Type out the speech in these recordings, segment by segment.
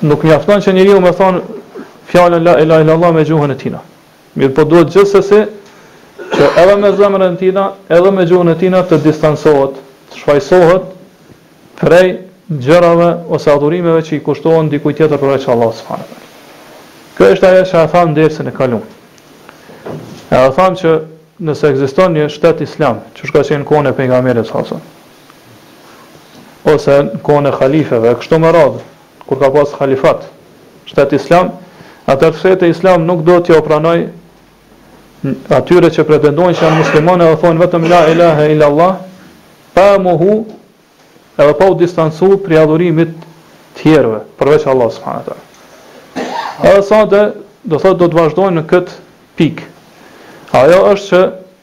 Nuk mjafton që njeriu me thanë fjalën la ilahe illallah me gjuhën e tina. Mirpo duhet gjithsesi që edhe me zemrën e tina, edhe me gjuhën e tina të distancohet, të shfajësohet prej gjërave ose adhurimeve që i kushtohen dikujt tjetër përveç Allahut subhanahu wa taala. Kjo ishte ajo që e thamë në dersin e kalum. Edhe thamë që nëse ekziston një shtet islam, qysh ka qenë në kohën e pejgamberit sallallahu alaihi wasallam, ose në kohën e halifeve e kështu me radhë, kur ka pas halifat, shtet islam, atëherë shteti islam nuk do t'ia pranojë atyre që pretendojnë se janë muslimanë dhe thonë vetëm la ilahe illa Allah, pa e mohu edhe pa u distancu prej adhurimit të të tjerëve, përveç Allah subhanahu wa taala. Edhe sonte, do thotë do të vazhdojmë në këtë pikë. Ajo është që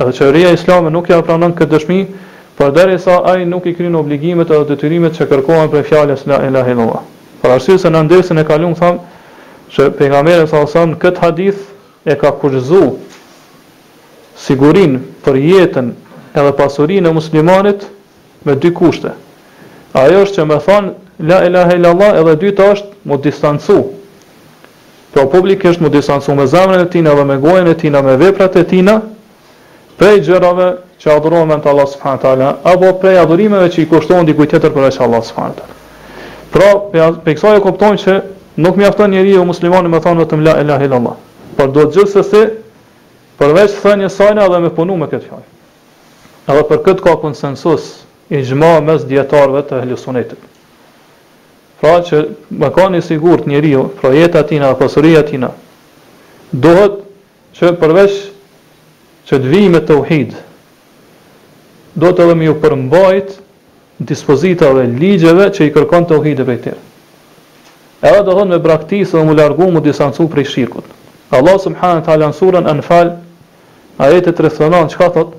Edhe sheriati islam nuk ia pranon këtë dëshmi, përderisa ai nuk i kryen obligimet edhe detyrimet që kërkohen prej fjalës La ilahe illallah. Për arsye se në dersin e kalum thamë që Pejgamberi sallallahu alejhi ve sellem në këtë hadith e ka kushtëzu sigurinë për jetën edhe pasurinë e muslimanit me dy kushte. Ajo është që me thanë La ilahe illallah edhe e dyta është mu distancu pra publikisht mu distancu me zemrën e tina dhe me gojën e tina me veprat e tina prej gjërave që adhurohen në vend të Allahut subhanahu wa taala apo prej adhurimeve që i kushtohen dikujt tjetër përveç Allahut subhanahu wa taala pra prej kësaj e kuptojmë që nuk mjafton njeriu muslimani me thanë vetëm la ilahe illa Allah por duhet gjithsesi përveç thënies së saj edhe me punu me këtë fjalë edhe për këtë ka konsensus ixhma mes dijetarëve të ehli sunetit Pra që me qenë i sigurt njeriu, pra jeta e tij dhe pasuria e tij, duhet që përveç që të vijë me teuhid, duhet edhe me iu përmbajt dispozitave, ligjeve që i kërkon teuhidi prej tyre. Edhe do thotë me braktisë dhe mu largu, mu distancu prej shirkut. Allahu subhanahu wa taala në suren Enfal, ajeti tridhjetë e nëntë, çka thotë?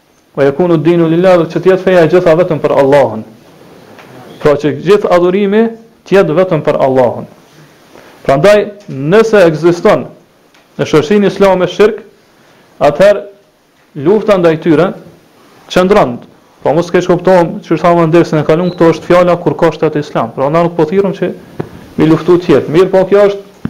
Ue jekune dinu lillah dhe që të jetë feja e gjitha vetëm për Allahun. Pra që gjithë adhurimi të jetë vetëm për Allahun. Prandaj, nëse ekziston në shoqërinë islame shirk, atëherë lufta ndaj tyre qëndron. Po pra, mos keqkuptohem, siç thamë në dersin e kalum, këtu është fjala kur ka shtet islam. Pra na nuk po thirrim që mi luftu tjerët. Mirëpo kjo është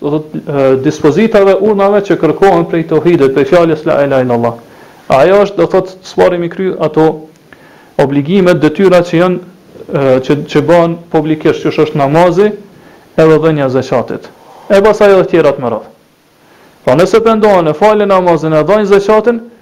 do të thotë dispozitave, urdhnave që kërkohen prej teuhidit, prej fjalës la ilaha illallah. Ajo është do të thotë s'pari mi kry ato obligimet, detyra që janë që që bahen publikisht, që është namazi, edhe dhënia e zeqatit. E pastaj edhe të tjerat me radhë. Po nëse pendohen e falin namazin e japin zeqatin,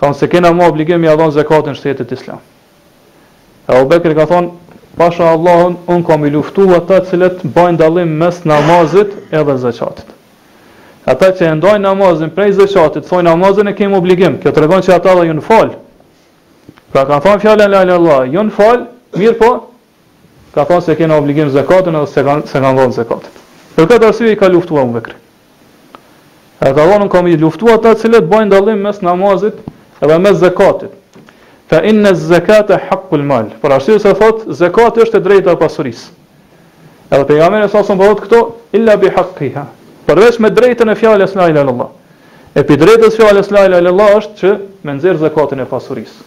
Thonë s'e kena më obligim me ia dhënë zakatin shtetit islam. Abu Bekri ka thonë, pasha Allahun, unë kam me i luftu ata të cilët bajnë dallim mes namazit edhe zakatit. Ata që e ndajnë namazin prej zakatit, thonë namazin e kemë obligim, kjo tregon që ata edhe janë falë. Pra kanë thonë fjallën la ilaha illallah, janë falë, mirëpo, kanë thënë s'e kena obligim zekatin edhe s'e kanë s'e kanë dhënë zekatin. Për këtë arsye i ka luftuar Abu Bekri. Ai ka thënë kam me i luftu ata të cilët bëjnë dallim mes namazit dhe mes zekatit. Fa inna zekate haqqul mal. Për arsye se thot zekati është e drejta e pasurisë. Edhe pejgamberi salallahu alejhi ue selem ka thënë illa bi haqqiha. Përveç me të drejtën e fjalës la ilaha illallah. E prej të drejtës fjalës la ilaha illallah është që me nxjerr zekatin e pasurisë.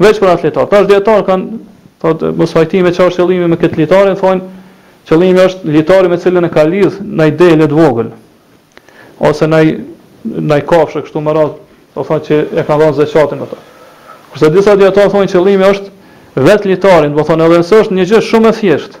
Veç për atë litar. Tash dijetarët kanë thotë mospajtime çfarë është qëllimi me këtë litarin, thonë qëllimi është litari me të cilin e ka lidh naj dele të vogël ose naj naj kafshë kështu me radhë, do me thonë që e kanë dhënë zakatin ata. Kurse disa dijetarë thonë qëllimi është vetë litari, do me thonë edhe nëse është një gjë shumë e thjeshtë,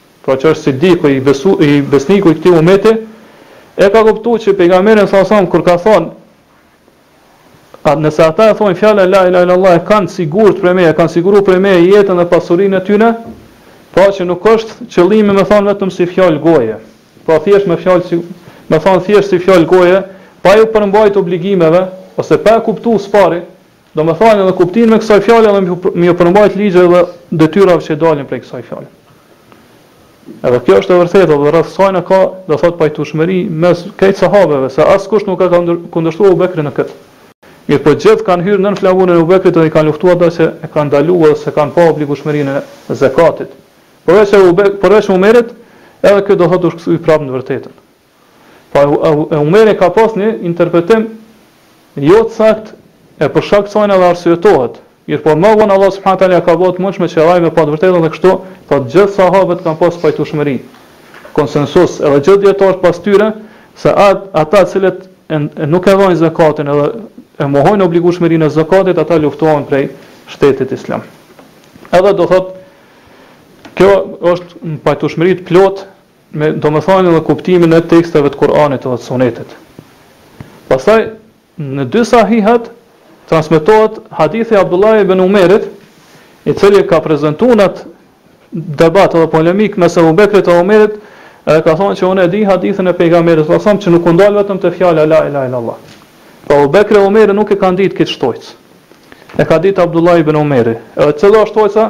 pra që është Sidiku i besu i besniku i këtij umeti e ka kuptu që pejgamberi salallahu alejhi ue selem kur ka thonë A nëse ata e thonë fjalën la ilaha illallah e kanë sigurt prej meje, e kanë siguruar prej meje jetën dhe pasurinë e tyre, pra që nuk është qëllimi me thonë vetëm si fjalë goje, pra thjesht me fjalë si me thonë thjesht si fjalë goje, pa iu përmbajt obligimeve ose pa e kuptu së pari, Domethënien dhe kuptimin e kësaj fjale dhe me iu përmbajt ligjeve dhe detyrave që dalin prej kësaj fjale. Edhe kjo është e vërteta dhe rreth kësajna ka, do thotë pajtueshmëri mes krejt sahabeve, se askush nuk e ka kundërshtuar Ebu Bekrin në këtë. Mirëpo të gjithë kanë hyrë nën flamurin e Ebu Bekrit dhe i kanë luftuar ata që e kanë ndaluar dhe s'e kanë pa obligueshmërinë e zekatit. Përveç Ebu Bekrit, përveç Omerit, edhe ky do thotë u kthye prapë në të vërtetën. Pra Umeri ka pas një interpretim jo të saktë e për shkak të sajna edhe arsyetohet. Mirëpo më vonë Allah subhanahu teala ka bë të mundshme që ai me pa të vërtetën dhe kështu pra të gjithë sahabët kanë pas pajtueshmëri. Konsensus edhe gjithë dijetarët pas tyre se at, ata të cilët e, e nuk e japin zakatin edhe e mohojnë obligueshmërinë e zakatit ata luftohen prej shtetit islam. Edhe do thotë kjo është në pajtueshmëri të plotë me domethënien dhe kuptimin e teksteve të Kur'anit dhe të Sunetit. Pastaj në dy Sahihat transmetohet hadithi i Abdullah ibn Umerit, i cili ka prezentuar në atë debat apo polemikë mes Abu Bekrit dhe Omerit, edhe ka thënë që unë e di hadithin e Pejgamberit sallallahu alajhi wasallam që nuk u ndal vetëm te fjala la ilahe illallah. Pra Abu Bekri dhe Omeri nuk e kanë ditë këtë shtojcë. E ka ditë Abdullah ibn Omeri. Edhe cila është shtojca?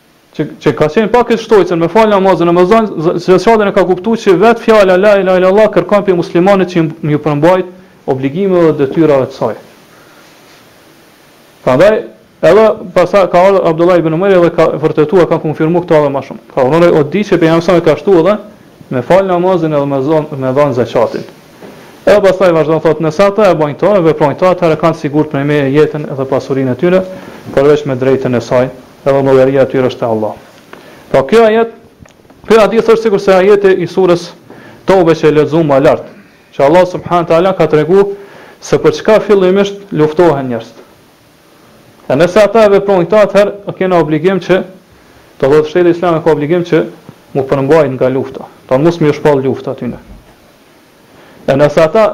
që që ka qenë pa këtë shtojcën me fal namazin e me zon zeqatin e ka kuptu se vet fjala la ilaha illallah kërkon prej muslimanit që me ju përmbajt obligimeve dhe detyrave të saj. Prandaj edhe pastaj ka ardhur Abdullah ibn Umar dhe ka vërtetuar ka konfirmuar këtë edhe më shumë. Ka thënë o di që pejgamberi ka shtu edhe me fal namazin edhe me zon me dhon zakatin. Edhe pastaj vazhdon thotë nëse ata e bëjnë këto, e veprojnë këto, atëherë kanë siguru prej meje jetën edhe pasurinë e tyre, përveç me drejtën e saj, Edhe llogaria e tyre është te Allahu. Pra ky ajet, ky hadith është sikurse ajeti i surës Tobe që e lexuam më lart, që Allahu subhanahu teala ka treguar se për çka fillimisht luftohen njerëzit. E nëse ata e veprojnë këta, atëherë e kena obligim që do thotë shteti islam e ka obligim që mu përmbajt nga lufta, pra mos me i shpall luftë atyne. E nëse ata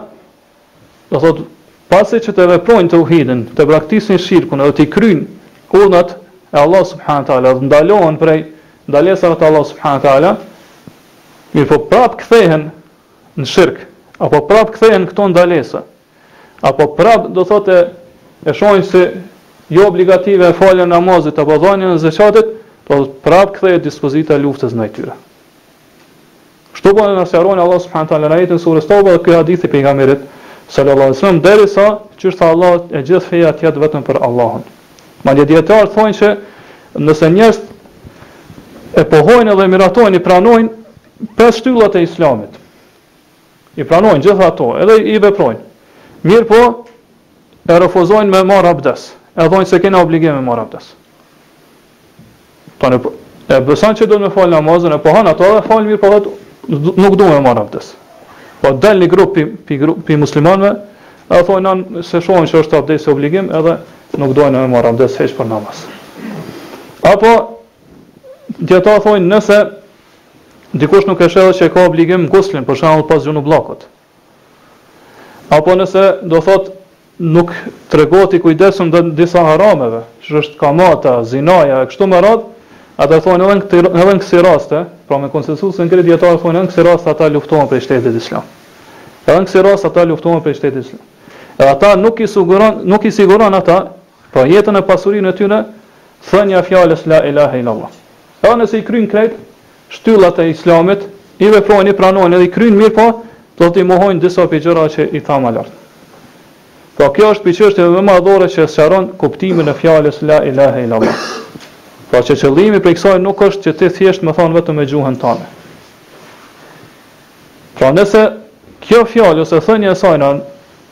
Do thotë, pasi që të veprojnë tauhidin, të braktisin shirkun dhe t'i kryjnë urdhat e Allahut subhanahu wa taala, të ndalohen prej ndalesave të Allahut subhanahu wa taala, mirëpo prapë kthehen në shirk, apo prapë kthehen në këto ndalesa, apo prapë do thotë e shohin si jo obligative falja e namazit apo dhënia e zakatit, do thotë prapë kthehet dispozita e luftës ndaj tyre. Kështu po na sqaron Allahu subhanahu teala në ajetin surës Toba dhe ky hadith i pejgamberit sallallahu alaihi wasallam derisa qysh tha Allahu e gjithë feja të jetë vetëm për Allahun. Madje dijetarët thonë se nëse njerëzit e pohojnë edhe miratojnë i pranojnë pesë shtyllat e islamit. I pranojnë gjithë ato, edhe i veprojnë. Mirëpo, e refuzojnë me marr abdes. E thonë s'e kena obligim me marr abdes. Tani po, e beson që do me fal namazin, e pohon ato dhe fal, mirëpo thot nuk do me marr abdes. Po dal një grup pi pi grup pi muslimanëve, e thonë na s'e shohim se është abdesi obligim, edhe nuk dojnë me marr abdes hiç për namaz. Apo dijetarët thonë nëse dikush nuk e sheh se ka obligim guslin, për shembull pas xhunubllakut. Apo nëse do thotë nuk tregohet i kujdesshëm ndaj disa harameve, siç është kamata, zinaja e kështu me radhë, atëherë thonë edhe në këtë edhe në kësi raste, pra me konsensu siç e dini dijetarët thonë edhe në kësi raste ata luftohen prej shtetit islam. Edhe në kësi raste ata luftohen prej shtetit islam. Edhe ata nuk i suguron nuk i siguron ata Pra jetën e pasurinë e tyre thënia e fjalës la ilahe illallah. Edhe nëse i kryjnë krejt shtyllat e Islamit, i veprojnë, i pranojnë edhe i kryjnë mirëpo do thotë i mohojnë disa prej gjërave që i thamë më lart. Pra kjo është prej çështjeve më madhore që e sqaron kuptimin e fjalës la ilahe illallah. Pra që qëllimi prej kësaj nuk është që ti thjesht me thonë vetëm me gjuhën tënde. Pra nëse kjo fjalë ose thënia e saj na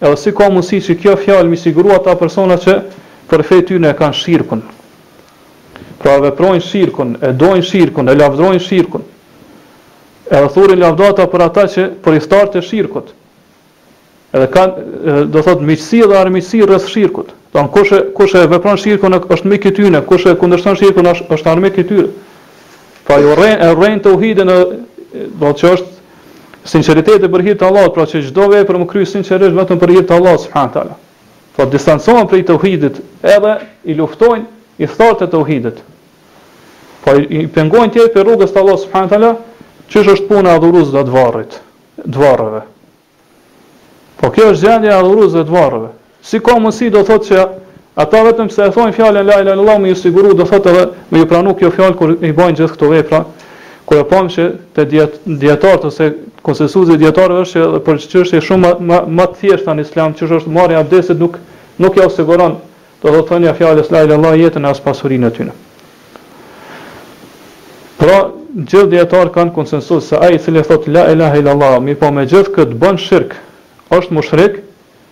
Edhe si ka mundësi që kjo fjalë m'i siguru ata persona që për fe të tyne e kanë shirkun, pra e veprojnë shirkun, e dojnë shirkun, e lavdrojnë shirkun, edhe thurin lavdata për ata që për ithtarët e shirkut, edhe kanë, do thotë, miqësi dhe armiqësi rreth shirkut. Domethënë kush kush e vepron shirkun është mik i tyre, kush e kundërshton shirkun është armik i tyre. Pra e urrejnë e urrejnë tauhidin e do të thotë që është Sinqeriteti për hir të Allahut, pra që çdo vepër me kry sinqerisht vetëm për hir të Allahut subhanahu teala. Pra distancohen prej tauhidit edhe i luftojnë ithtarët e tauhidit. Po i pengojnë tjerët prej rrugës të Allahut subhanahu teala, qysh është puna e adhuruesve të varrit, të varreve. Po kjo është gjendja e adhuruesve të varreve. Si ka mundësi do thotë që ata vetëm pse e thonë fjalën la ilahe illallah me ju siguru do thotë edhe me ju pranu kjo fjalë kur i bajnë gjithë këto vepra, kur e pamë që te dijetarët ose konsensuzi i dijetarëve është që edhe për çështje shumë më të thjeshta në Islam qysh është marrja e abdestit nuk nuk jau siguron do thotë thënia e fjalës la ilahe illallah jetën e as pasurinë e tyre. Pra gjithë dijetarët kanë konsensus se ai i cili thotë la ilahe illallah mirëpo me gjithë këtë bën shirk është mushrik,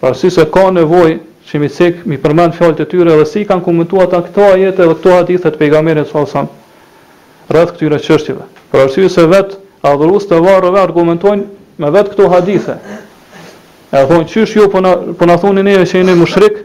Për arsye se ka nevojë që m'i cek, m'i përmend fjalët e tyre dhe si i kanë komentuar ata këto ajete dhe këto hadithe të Pejgamberit sallallahu alajhi wasallam rreth këtyre çështjeve. Për arsye se vetë adhuruesit e varreve argumentojnë me vetë këto hadithe. E thonë qysh ju po na po na thoni neve që jeni mushrik,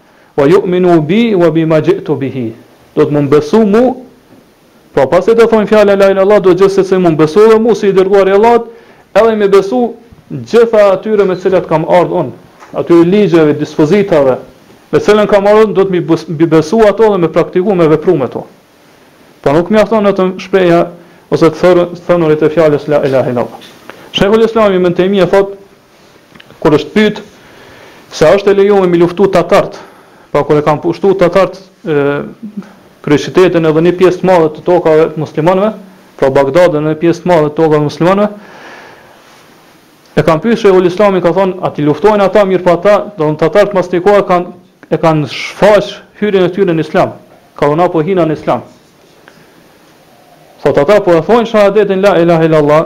Wa yu'minu bi wa bima ji'tu bihi, do të thotë me besu mu, pra pasi ta thonë fjalën la ilahe illallah duhet gjithsesi me besu dhe mu si i dërguari i Allahut, edhe me besu gjitha atyre me të cilat kam ardhur unë, atyre ligjeve, dispozitave, me të cilat kam ardhur unë duhet m'i besu ato dhe me praktiku me vepru me to. Pra nuk mjafton vetëm shprehja ose të thënurit e fjalës la ilahe illallah. Shejhul Islam Ibn Tejmije thotë Kur është pyet se a është e lejuar me luftu tatarët, pra kur e kanë pushtu tatarët kryeqytetin edhe një pjesë të madhe të tokave të muslimanëve, pra Bagdadin edhe një pjesë të madhe të tokave të muslimanëve, e kanë pyet Shejhul Islamin, kanë thonë, a t'i luftojmë ata mirëpo po ata, domethënë tatarët n'atë kohë kanë e kanë shfaq hyrjen e tyre në Islam. Ka thonë po hinë në Islam. Thotë ata po e thonë shahadetin la ilaha illallah,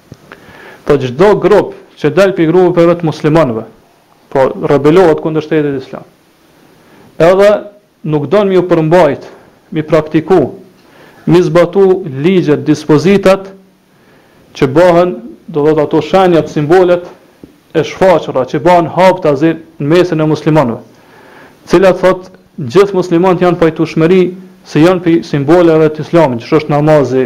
Po çdo grup që del prej grupeve të muslimanëve, po rebelohet kundër shtetit islam, edhe nuk don me iu përmbajt, m'i praktiku, m'i zbatu ligjet, dispozitat që bëhen, do thotë ato shenjat, simbolet e shfaqura që bëhen haptazi në mesin e muslimanëve, të cilat thotë gjithë muslimanët janë në pajtueshmëri se janë prej simboleve të islamit, siç është namazi,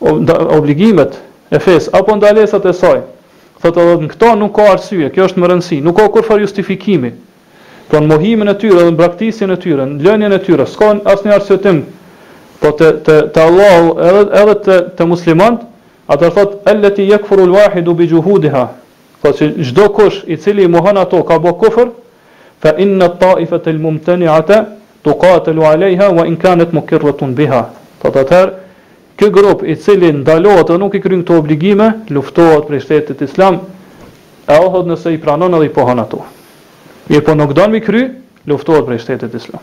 obligimet e fesë apo ndalesat e saj. Thotë edhe në këto nuk ka arsye, kjo është me rëndësi, nuk ka kurrfarë justifikimi. Pra në mohimin e tyre dhe në braktisjen e tyre, në lënien e tyre, s'ka asnjë arsyetim po thotë te Allahu edhe te muslimant, atëherë thotë allati yakfuru al-wahidu bi juhudiha. Thotë se çdo kush i cili i mohon ato ka bë kufër, Fa inna at-taifata al-mumtani'ata tuqatalu 'alayha wa in kanat muqirratan biha. Thotë atëherë, ky grup i cili ndalohet dhe nuk i kryen këto obligime, luftohet prej shtetit islam, edhe thotë nëse i pranon edhe i pohon ato. Mirëpo nuk don me i kry, luftohet prej shtetit islam.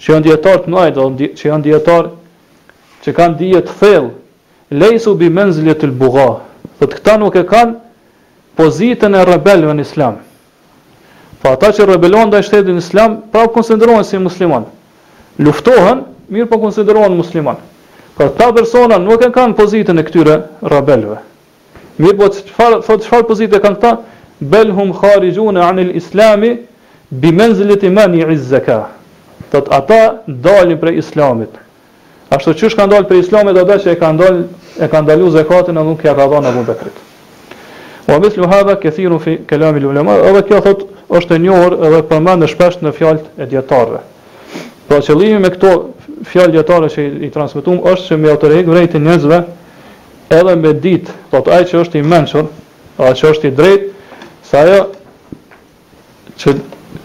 që janë dijetar të mëdhej, thotë që janë dijetar që kanë dije të thellë, lejsu bi menziletil buga, thotë këta nuk e kanë pozitën e rebelëve në islam. Pra ata që rebelohen ndaj shtetit islam, pra konsiderohen si musliman. Luftohen, mirëpo konsiderohen musliman. Pra këta persona nuk e kanë pozitën e këtyre rebelëve. Mirëpo thotë çfarë pozite kanë këta? Bel hum kharijuna anil islami bi menzileti mani iz zekah. Thotë ata dalin prej Islamit. Ashtu qysh kanë dalë prej Islamit ata që e kanë dalë e kanë ndaluar zakatin apo nuk ia kanë dhënë Abu Bekrit. Wa mithlu hadha kathirun fi kalam al ulama. Edhe kjo thotë është e njohur edhe përmendet shpesh në fjalët e dijetarëve. Pra qëllimi me këto fjalë dijetarëve që i transmetuam është që me ua tërheq vrejtjen njerëzve Edhe me ditë, thotë ai që është i mençur, ai që është i drejtë, se ajo që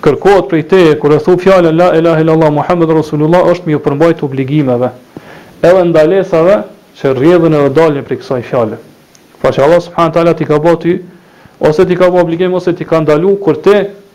kërkohet prej teje kur e thu fjalën la ilaha illallah muhammedur rasulullah është me ju përmbajt obligimeve edhe ndalesave që rrjedhin edhe dalin prej kësaj fjale. Pra që Allah subhanahu taala t'i ka bë ty ose t'i ka bë obligim ose t'i ka ndalu kur ti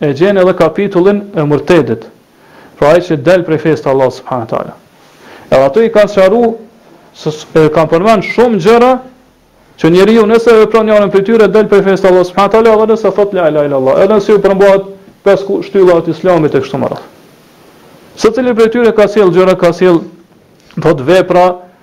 E gjen edhe kapitullin e murtedit, pra ai që del prej fesë të Allahut subhanahu wa taala. Edhe aty i kanë sqaru se e kanë përmend shumë gjëra që njeriu nëse e vepron njërën prej tyre del prej fesë të Allahut subhanahu wa taala edhe nëse thot la ilaha illallah, edhe nëse u përmbahet pesë shtyllave të Islamit e kështu me radhë. Secili prej tyre ka sjell gjëra, ka sjell thot vepra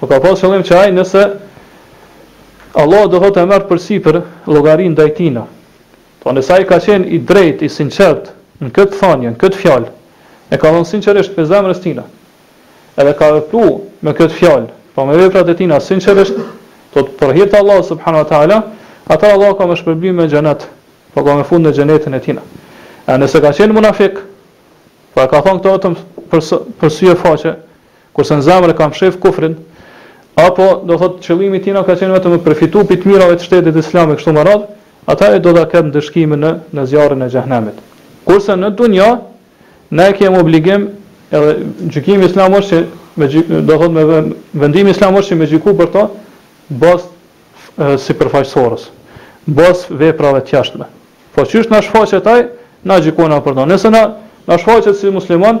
Po ka pas qëllim që ai nëse Allahu thotë e merr përsipër llogarinë e tina. Po nëse ai ka qenë i drejtë, i sinqertë në këtë thënie, në këtë fjalë, e ka thënë sinqerisht prej zemrës tina, edhe ka vepru me këtë fjalë, po me veprat e tina sinqerisht, thotë për hir të Allahut subhanahu wa taala, atëherë Allahu ka me shpërbly me xhenet, po ka me fut në xhenetin e tina. E nëse ka qenë munafik, po e ka thënë këto vetëm për për sy e faqe, Kurse në zemër e ka mshef kufrin, apo, do thotë, qëllimi i tij ka qenë vetëm me përfitu prej të mirave të shtetit islam e kështu me radhë, atëherë do ta ketë ndëshkimin në në zjarrin e xhehenemit. Kurse në dunja, ne e kemi obligim, edhe gjykimi islam është që me gjy, do thotë, me vendimi islam është që me gjyku për to bazë sipërfaqësorës, bazë veprave të jashtme. Po qysh na shfaqet ai, na gjykojmë për to. Nëse na na shfaqet si musliman,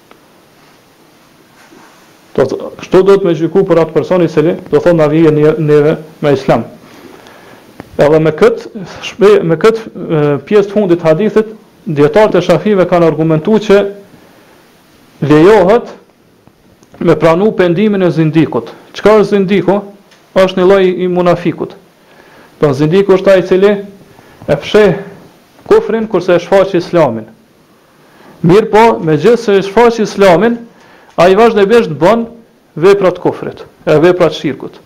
Do të kështu do të me gjyku për atë person i cili do thotë na vjen neve me islam. Edhe me kët shpe, me kët pjesë të fundit të hadithit dietarët e shafive kanë argumentuar që lejohet me pranu pendimin e zindikut. Çka është zindiku? Është një lloj i munafikut. Do po, zindiku është ai i cili e fsheh kufrin kurse e shfaq islamin. Mirëpo, megjithëse e shfaq Islamin, ai vazhdimisht bën vepra të kufrit, e vepra të shirkut.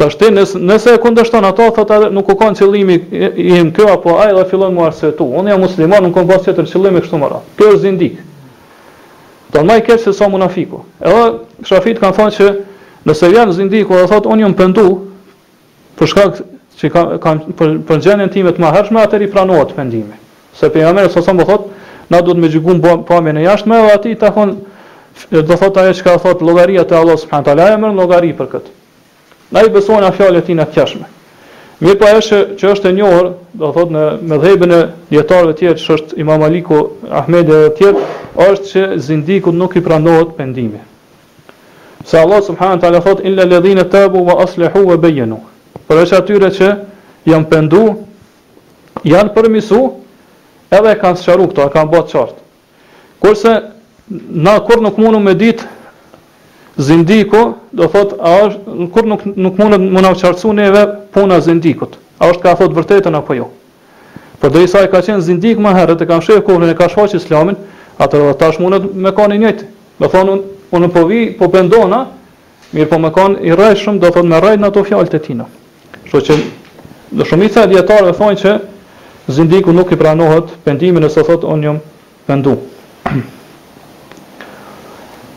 Tash ti nëse e kundërshton ato, thotë jo nuk u kanë qëllimi im kjo apo ajo dhe fillon me u arsyetu. Unë jam musliman, nuk kam pas tjetër qëllim e kështu me radhë. Kjo është zindik. Do më i keq se sa munafiku. Edhe shafit kanë thënë që nëse vjen zindiku dhe thotë unë jam pendu, Për shkak që kam kam për, për gjendjen time të mëhershme atëherë i pranohet pendimi. Se pejgamberi salallahu alejhi selem thotë, na duhet me gjyku në pamjen e jashtme dhe atij i takon do thotë ajo çka thotë llogaria te Allahu subhana teala, ai e merr llogari për këtë. Na i besojmë fjalët e tina të jashtme. Mirëpo ajo që, që është e njohur, do thotë në medhhebin e dietarëve të tjerë, siç është Imam Maliku, Ahmedi dhe të tjerë, është që zindikut nuk i pranohet pendimi. Se Allahu subhanahu wa taala thotë illa ledhine tabu wa aslehu wa bejenu. Përveç atyre që janë pendu, janë përmisu, edhe e kanë sqaru këto, e kanë ba të qartë. Kurse na kurrë nuk mundemi me ditë zindiku, do thotë a është kurrë nuk nuk mundet me na qartësu neve puna zindikut. A është ka thotë të vërtetën apo jo? Përderisa ai ka qenë zindik më herët e ka mshef kufrin e ka shfaq islamin, atëherë dhe tash mundet me kanë i njëjti. Me thonë unë unë po vij, po pendona, mirëpo me kanë i rrejshëm, do thotë me rrejt në ato fjalët e tina. Kështu që dhe shumica e dietarëve thonë që zindikut nuk i pranohet pendimi nëse thotë unë jam pendu.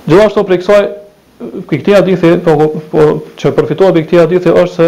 Gjithashtu prej kësaj këtij hadithi po, po që përfitohet prej këtij hadithi është se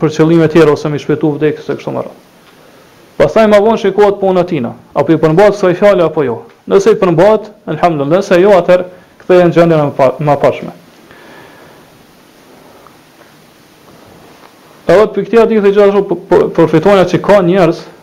për qëllime të tjera ose me shpëtu vdekjes e kështu me radhë. Pastaj më vonë shikohet puna e tij, a po i përmbahet kësaj fjale apo jo. Nëse i përmbahet, elhamdullillah, nëse jo atëherë kthehet në gjendjen e mëparshme. Edhe prej këtij hadithi gjithashtu përfitojmë që ka njerëz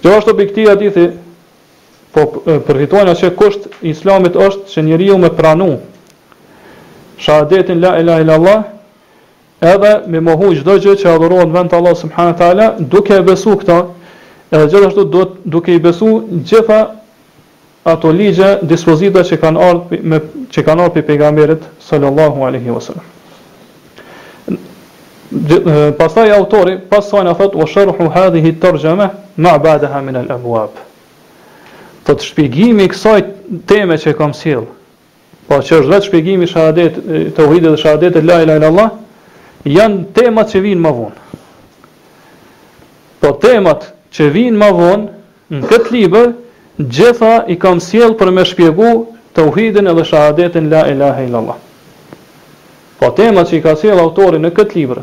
Gjithashtu pi këtij hadithi, po përfitojna që kusht i Islamit është që njeriu me pranu shahadetin la ilahe illallah edhe me mohu çdo gjë që adhurohet në vend të Allahut subhanahu wa taala, duke e besu këtë, edhe gjithashtu duke i besu gjitha Ato ligje, dispozita që kanë ardhur pe me që kanë ardhur prej Pejgamberit sallallahu alejhi ve sellem. Pastaj autori pas saj na thot wa sharhu hadhihi tarjama ma ba'daha min al-abwab. Thot shpjegimi i kësaj teme që kam sjell, Po që është vetë shpjegimi i shahadet, tauhidit dhe shahadetit la ilaha illallah, janë temat që vijnë më vonë. Po temat që vijnë më vonë në këtë libër gjitha i kam sjell për me shpjegu teuhidin edhe shahadetin la ilaha illallah. Po temat që i ka sjell autori në këtë libër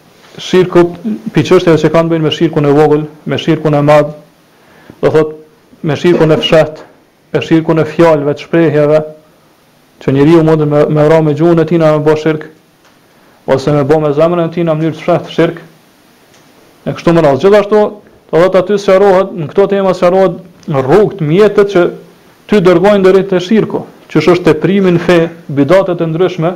shirkut, prej çështjeve që kanë të bëjnë me shirkun e vogël, me shirkun e madh, do thotë me shirkun e fshehtë, me shirkun e fjalëve, të shprehjeve, që njeriu mund me me ra me gjuhën e tijna me bo shirk, ose me bo me zemrën e tij në mënyrë të fshehtë shirk, e kështu me radhë. Gjithashtu, do thotë aty sqarohet, në këto tema sqarohet rrugët, mjetet që ty dërgojnë deri te shirku, qysh është teprimi në fe, bidatet e ndryshme,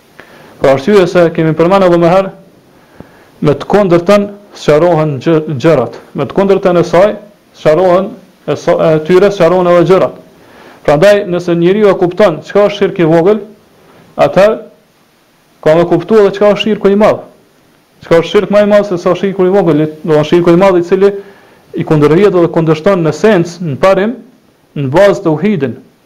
Për arsye se kemi përmend edhe më herë, me të kundërtën sqarohen gjërat, me të kundërtën e saj sqarohen e, e tyre sqarohen edhe gjërat. Prandaj nëse njeriu e kupton çka është shirku i vogël, atëherë ka me kuptu edhe çka është shirku i madh. Çka është shirku më i madh se sa shirku i vogël, do thotë shirku i madh i cili i kundërvihet dhe kundërshton në esencë, në parim, në bazë teuhidin,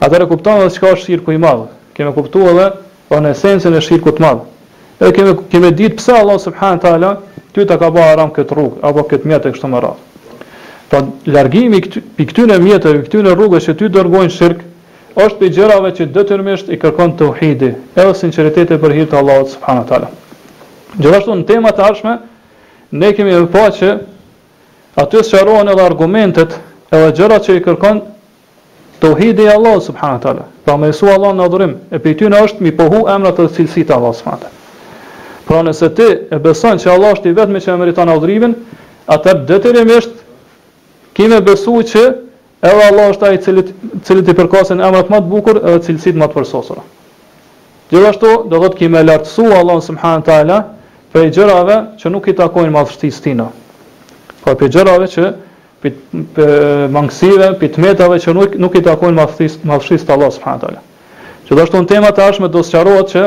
Atëherë kupton edhe çka është shirku i madh, ka me kuptu edhe domthonë esencën e shirkut të madh. Edhe ka me, ka me ditë pse Allahu subhanahu teala ty ta ka bërë haram këtë rrugë apo këtë mjet e kështu me radhë. Pra largimi i këty, i këtyre mjeteve, i këtyre rrugëve që ty dërgojnë shirk, është prej gjërave që detyrimisht i kërkon tauhidi, edhe sinqeriteti për hir të Allahut subhanahu teala. Gjithashtu në temat e ardhshme ne kemi me pa që Aty sqarohen edhe argumentet edhe gjërat që i kërkon Tauhidi i Allahut subhanahu wa taala, pra me njësu Allahun në adhurim, e prej tyne është mi pohu emrat edhe cilësitë e Allahut subhanahu wa taala. Pra nëse ti e beson që Allah është i vetmi që e meriton adhurimin, atëherë detyrimisht ke me besu që Edhe Allah është ai i cili të cilit i përkasin emrat ma të bukur edhe cilësitë ma të përsosura. Gjithashtu do thotë ki me lartësu Allahun subhane teala prej gjërave që nuk i takojnë madhështisë tina. Pra prej gjërave që pi pe mangësive, pi tmetave që nuk nuk i takojnë madhështisë madhështisë të Allahut subhane teala. Gjithashtu në temat e ardhshme do sqarohet që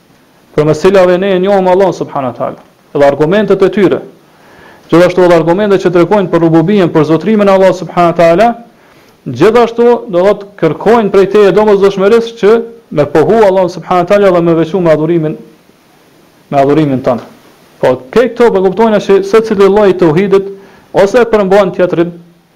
përmes të cilave ne e njohim Allahun subhanahu wa taala, dhe argumentet e tyre, gjithashtu edhe argumentet që tregojnë për rububien, për zotrimin e Allahut subhanahu wa taala, gjithashtu do të thotë kërkojnë prej teje domosdoshmërisht që me pohu Allahun subhanahu wa taala dhe me veçu me adhurimin me adhurimin tonë. Pra këtu po kuptojmë se secili lloj i tauhidit ose e përmban tjetrin,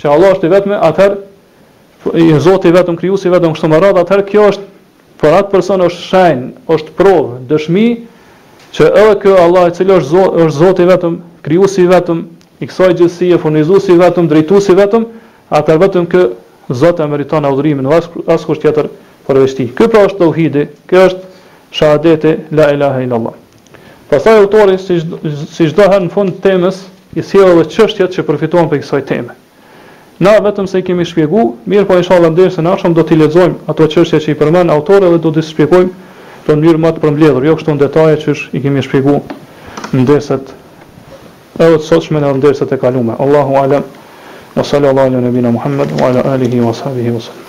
që Allah është i vetëm, atëherë Zoti i vetëm, krijuesi i vetëm, kështu me radhë, atëherë kjo është për atë person është shenjë, është provë, dëshmi që edhe ky Allah i cili është Zoti, është Zoti i vetëm, krijuesi i vetëm i kësaj gjithësie, furnizuesi i vetëm, drejtuesi i vetëm, atëherë vetëm ky Zot e meriton adhurimin, as askush tjetër përveç tij. Ky pra është tauhidi, ky është shahadeti la ilaha illallah. Pastaj autori, si çdo, si çdo herë në fund të temës, i sjell edhe çështjet që përfitohen prej kësaj teme. Na veçse i kemi shpjegu, mirëpo inshallah në dersin e ardhshëm do t'i lexojmë ato çështje që i përmend autori dhe do t'i shpjegojmë në mënyrë më të përmbledhur, jo kështu në detaje qysh i kemi shpjegu në derset edhe të sotshme edhe në derset e kalume. Allahu alem. Wa sallallahu ala nabina Muhammed wa ala alihi wa sahbihi wa sallam.